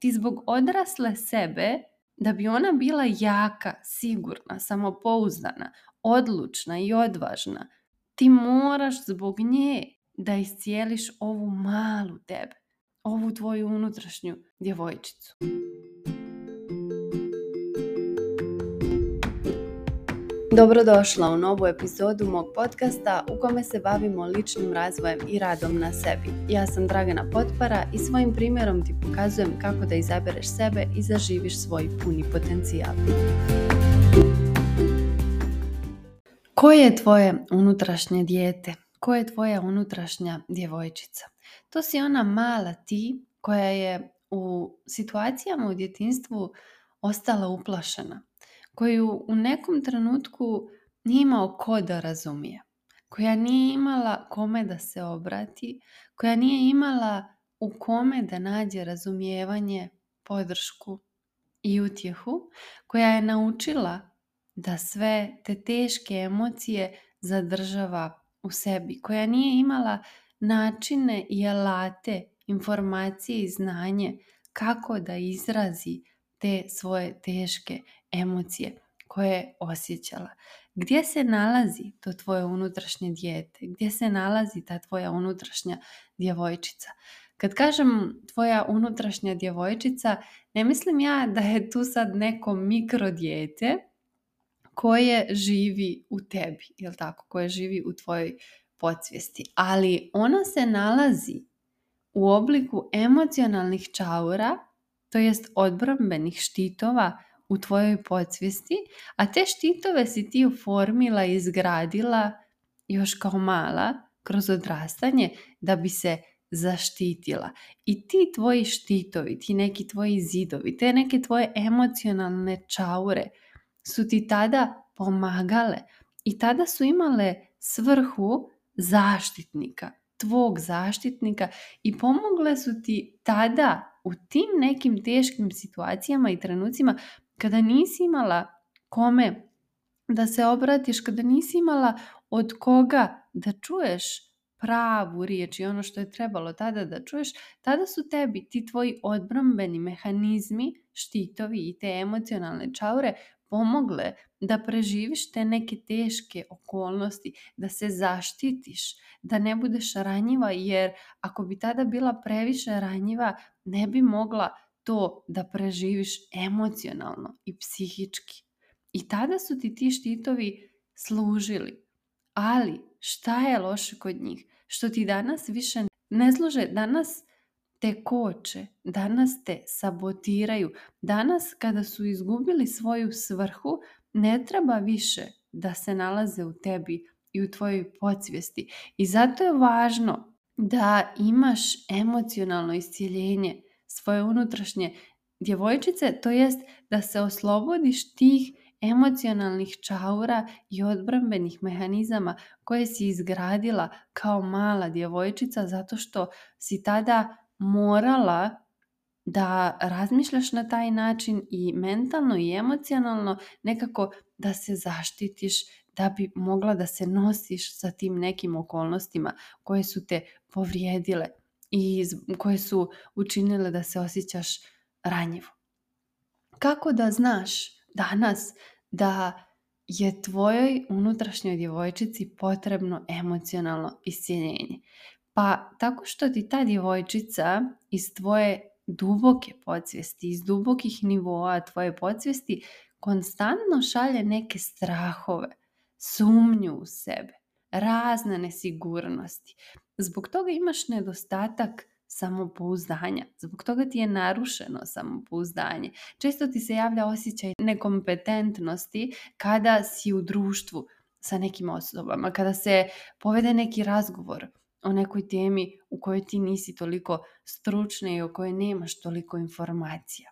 ti zbog odrasle sebe, da bi ona bila jaka, sigurna, samopouzdana, odlučna i odvažna, ti moraš zbog nje da iscijeliš ovu malu tebe, ovu tvoju unutrašnju djevojčicu. Dobrodošla u novu epizodu mog podcasta u kome se bavimo ličnim razvojem i radom na sebi. Ja sam Dragana Potpara i svojim primjerom ti pokazujem kako da izabereš sebe i zaživiš svoj puni potencijal. Koje je tvoje unutrašnje dijete? Koje je tvoja unutrašnja djevojčica? To si ona mala ti koja je u situacijama u djetinstvu ostala uplašena koju u nekom trenutku nije imao ko da razumije, koja nije imala kome da se obrati, koja nije imala u kome da nađe razumijevanje, podršku i utjehu, koja je naučila da sve te teške emocije zadržava u sebi, koja nije imala načine i alate, informacije i znanje kako da izrazi te svoje teške emocije koje je osjećala. Gdje se nalazi to tvoje unutrašnje dijete? Gdje se nalazi ta tvoja unutrašnja djevojčica? Kad kažem tvoja unutrašnja djevojčica, ne mislim ja da je tu sad neko mikro dijete koje živi u tebi, jel tako? Koje živi u tvojoj podsvijesti, ali ono se nalazi u obliku emocionalnih čaura, to jest odbrambenih štitova u tvojoj podsvijesti, a te štitove si ti uformila i izgradila još kao mala kroz odrastanje da bi se zaštitila. I ti tvoji štitovi, ti neki tvoji zidovi, te neke tvoje emocionalne čaure su ti tada pomagale i tada su imale svrhu zaštitnika, tvog zaštitnika i pomogle su ti tada u tim nekim teškim situacijama i trenucima kada nisi imala kome da se obratiš, kada nisi imala od koga da čuješ pravu riječ i ono što je trebalo tada da čuješ, tada su tebi ti tvoji odbrambeni mehanizmi, štitovi i te emocionalne čaure pomogle da preživiš te neke teške okolnosti, da se zaštitiš, da ne budeš ranjiva jer ako bi tada bila previše ranjiva ne bi mogla to da preživiš emocionalno i psihički. I tada su ti ti štitovi služili. Ali šta je loše kod njih? Što ti danas više ne služe, danas te koče, danas te sabotiraju. Danas kada su izgubili svoju svrhu, ne treba više da se nalaze u tebi i u tvojoj podsvijesti. I zato je važno da imaš emocionalno iscijeljenje, svoje unutrašnje djevojčice, to jest da se oslobodiš tih emocionalnih čaura i odbrambenih mehanizama koje si izgradila kao mala djevojčica zato što si tada morala da razmišljaš na taj način i mentalno i emocionalno nekako da se zaštitiš da bi mogla da se nosiš sa tim nekim okolnostima koje su te povrijedile i koje su učinile da se osjećaš ranjivo. Kako da znaš danas da je tvojoj unutrašnjoj djevojčici potrebno emocionalno iscijenjenje? Pa tako što ti ta djevojčica iz tvoje duboke podsvijesti, iz dubokih nivoa tvoje podsvijesti konstantno šalje neke strahove, sumnju u sebe razne nesigurnosti. Zbog toga imaš nedostatak samopouzdanja. Zbog toga ti je narušeno samopouzdanje. Često ti se javlja osjećaj nekompetentnosti kada si u društvu sa nekim osobama, kada se povede neki razgovor o nekoj temi u kojoj ti nisi toliko stručna i o kojoj nemaš toliko informacija.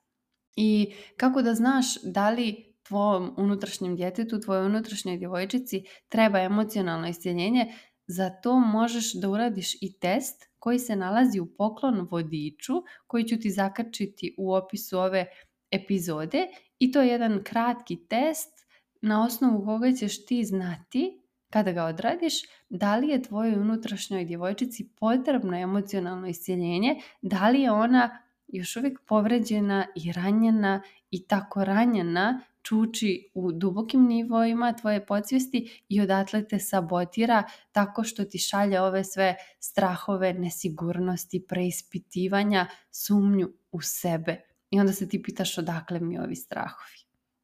I kako da znaš da li tvojom unutrašnjem djetetu, tvojoj unutrašnjoj djevojčici treba emocionalno iscijenjenje, za to možeš da uradiš i test koji se nalazi u poklon vodiču koji ću ti zakačiti u opisu ove epizode i to je jedan kratki test na osnovu koga ćeš ti znati kada ga odradiš, da li je tvojoj unutrašnjoj djevojčici potrebno emocionalno iscijenjenje, da li je ona još uvijek povređena i ranjena i tako ranjena čuči u dubokim nivoima tvoje podsvijesti i odatle te sabotira tako što ti šalje ove sve strahove, nesigurnosti, preispitivanja, sumnju u sebe. I onda se ti pitaš odakle mi ovi strahovi.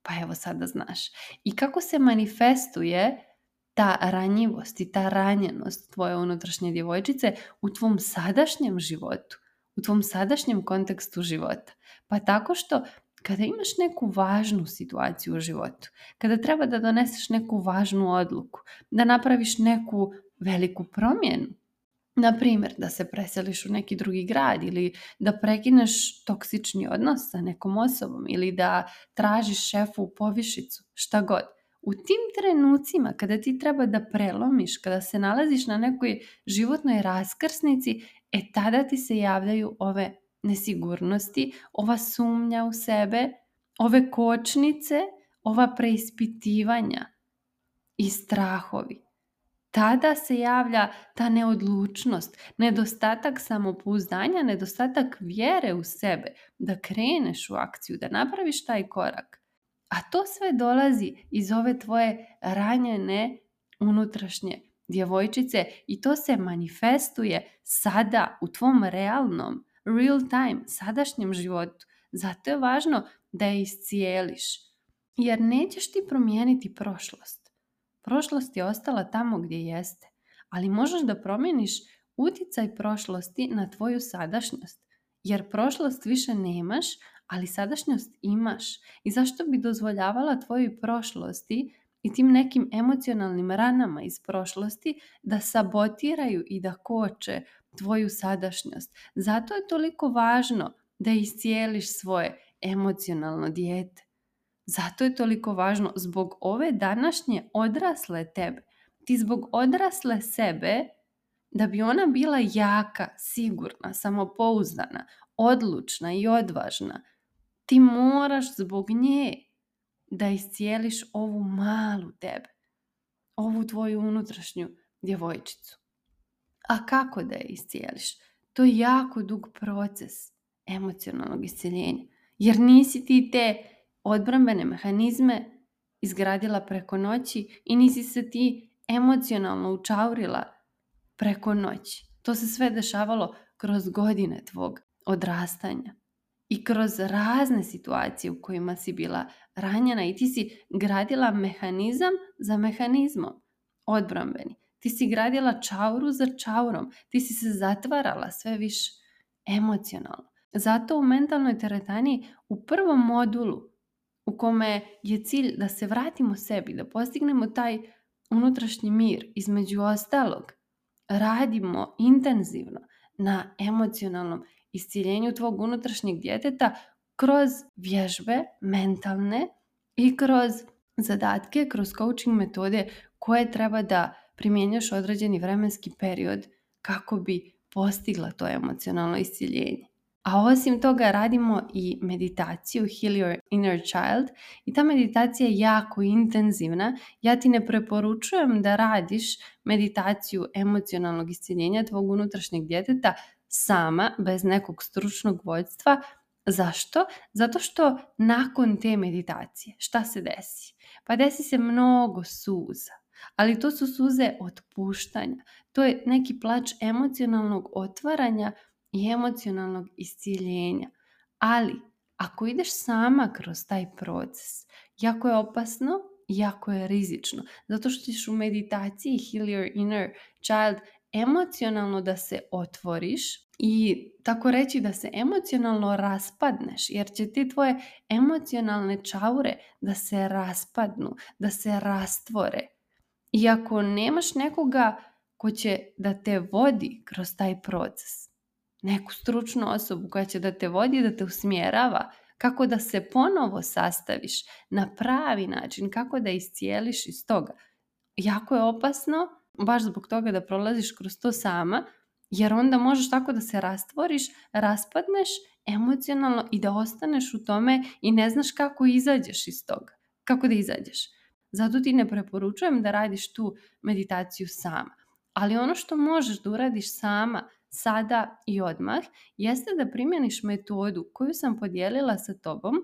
Pa evo sada znaš. I kako se manifestuje ta ranjivost i ta ranjenost tvoje unutrašnje djevojčice u tvom sadašnjem životu, u tvom sadašnjem kontekstu života. Pa tako što kada imaš neku važnu situaciju u životu, kada treba da doneseš neku važnu odluku, da napraviš neku veliku promjenu, na primjer da se preseliš u neki drugi grad ili da prekineš toksični odnos sa nekom osobom ili da tražiš šefu u povišicu, šta god. U tim trenucima kada ti treba da prelomiš, kada se nalaziš na nekoj životnoj raskrsnici, e tada ti se javljaju ove nesigurnosti, ova sumnja u sebe, ove kočnice, ova preispitivanja i strahovi. Tada se javlja ta neodlučnost, nedostatak samopouzdanja, nedostatak vjere u sebe, da kreneš u akciju, da napraviš taj korak. A to sve dolazi iz ove tvoje ranjene unutrašnje djevojčice i to se manifestuje sada u tvom realnom real time, sadašnjem životu. Zato je važno da je iscijeliš. Jer nećeš ti promijeniti prošlost. Prošlost je ostala tamo gdje jeste. Ali možeš da promijeniš utjecaj prošlosti na tvoju sadašnjost. Jer prošlost više nemaš, ali sadašnjost imaš. I zašto bi dozvoljavala tvojoj prošlosti i tim nekim emocionalnim ranama iz prošlosti da sabotiraju i da koče tvoju sadašnjost. Zato je toliko važno da iscijeliš svoje emocionalno dijete. Zato je toliko važno zbog ove današnje odrasle tebe. Ti zbog odrasle sebe da bi ona bila jaka, sigurna, samopouzdana, odlučna i odvažna, ti moraš zbog nje da iscijeliš ovu malu tebe, ovu tvoju unutrašnju djevojčicu. A kako da je iscijeliš? To je jako dug proces emocionalnog iscijeljenja. Jer nisi ti te odbrambene mehanizme izgradila preko noći i nisi se ti emocionalno učaurila preko noći. To se sve dešavalo kroz godine tvog odrastanja i kroz razne situacije u kojima si bila ranjena i ti si gradila mehanizam za mehanizmom odbrambeni. Ti si gradila čauru za čaurom, ti si se zatvarala sve više emocionalno. Zato u mentalnoj teretaniji, u prvom modulu u kome je cilj da se vratimo sebi, da postignemo taj unutrašnji mir, između ostalog, radimo intenzivno na emocionalnom isciljenju tvog unutrašnjeg djeteta kroz vježbe mentalne i kroz zadatke, kroz coaching metode koje treba da primjenjaš određeni vremenski period kako bi postigla to emocionalno isciljenje. A osim toga radimo i meditaciju Heal Your Inner Child i ta meditacija je jako intenzivna. Ja ti ne preporučujem da radiš meditaciju emocionalnog isciljenja tvog unutrašnjeg djeteta sama bez nekog stručnog vojstva. Zašto? Zato što nakon te meditacije šta se desi? Pa desi se mnogo suza. Ali to su suze otpuštanja. To je neki plač emocionalnog otvaranja i emocionalnog isciljenja. Ali ako ideš sama kroz taj proces, jako je opasno, jako je rizično. Zato što ćeš u meditaciji Heal Your Inner Child emocionalno da se otvoriš i tako reći da se emocionalno raspadneš jer će ti tvoje emocionalne čaure da se raspadnu, da se rastvore. I ako nemaš nekoga ko će da te vodi kroz taj proces, neku stručnu osobu koja će da te vodi, da te usmjerava, kako da se ponovo sastaviš na pravi način, kako da iscijeliš iz toga. Jako je opasno baš zbog toga da prolaziš kroz to sama, jer onda možeš tako da se rastvoriš, raspadneš emocionalno i da ostaneš u tome i ne znaš kako izađeš iz toga, kako da izađeš. Zato ti ne preporučujem da radiš tu meditaciju sama. Ali ono što možeš da uradiš sama sada i odmah jeste da primjeniš metodu koju sam podijelila sa tobom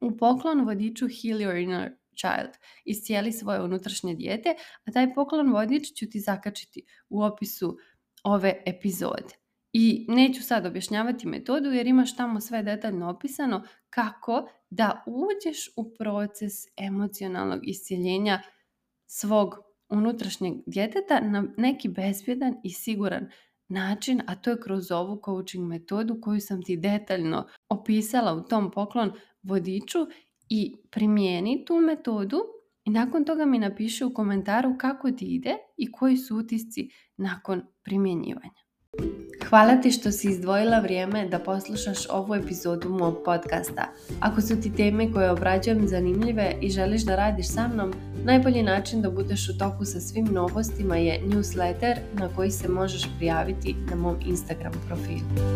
u poklon vodiču Heal Your Inner child, iscijeli svoje unutrašnje dijete, a taj poklon vodič ću ti zakačiti u opisu ove epizode. I neću sad objašnjavati metodu jer imaš tamo sve detaljno opisano kako da uđeš u proces emocionalnog iscjeljenja svog unutrašnjeg djeteta na neki bezbjedan i siguran način, a to je kroz ovu coaching metodu koju sam ti detaljno opisala u tom poklon vodiču i primijeni tu metodu i nakon toga mi napiši u komentaru kako ti ide i koji su utisci nakon primjenjivanja. Hvala ti što si izdvojila vrijeme da poslušaš ovu epizodu mog podcasta. Ako su ti teme koje obrađujem zanimljive i želiš da radiš sa mnom, najbolji način da budeš u toku sa svim novostima je newsletter na koji se možeš prijaviti na mom Instagram profilu.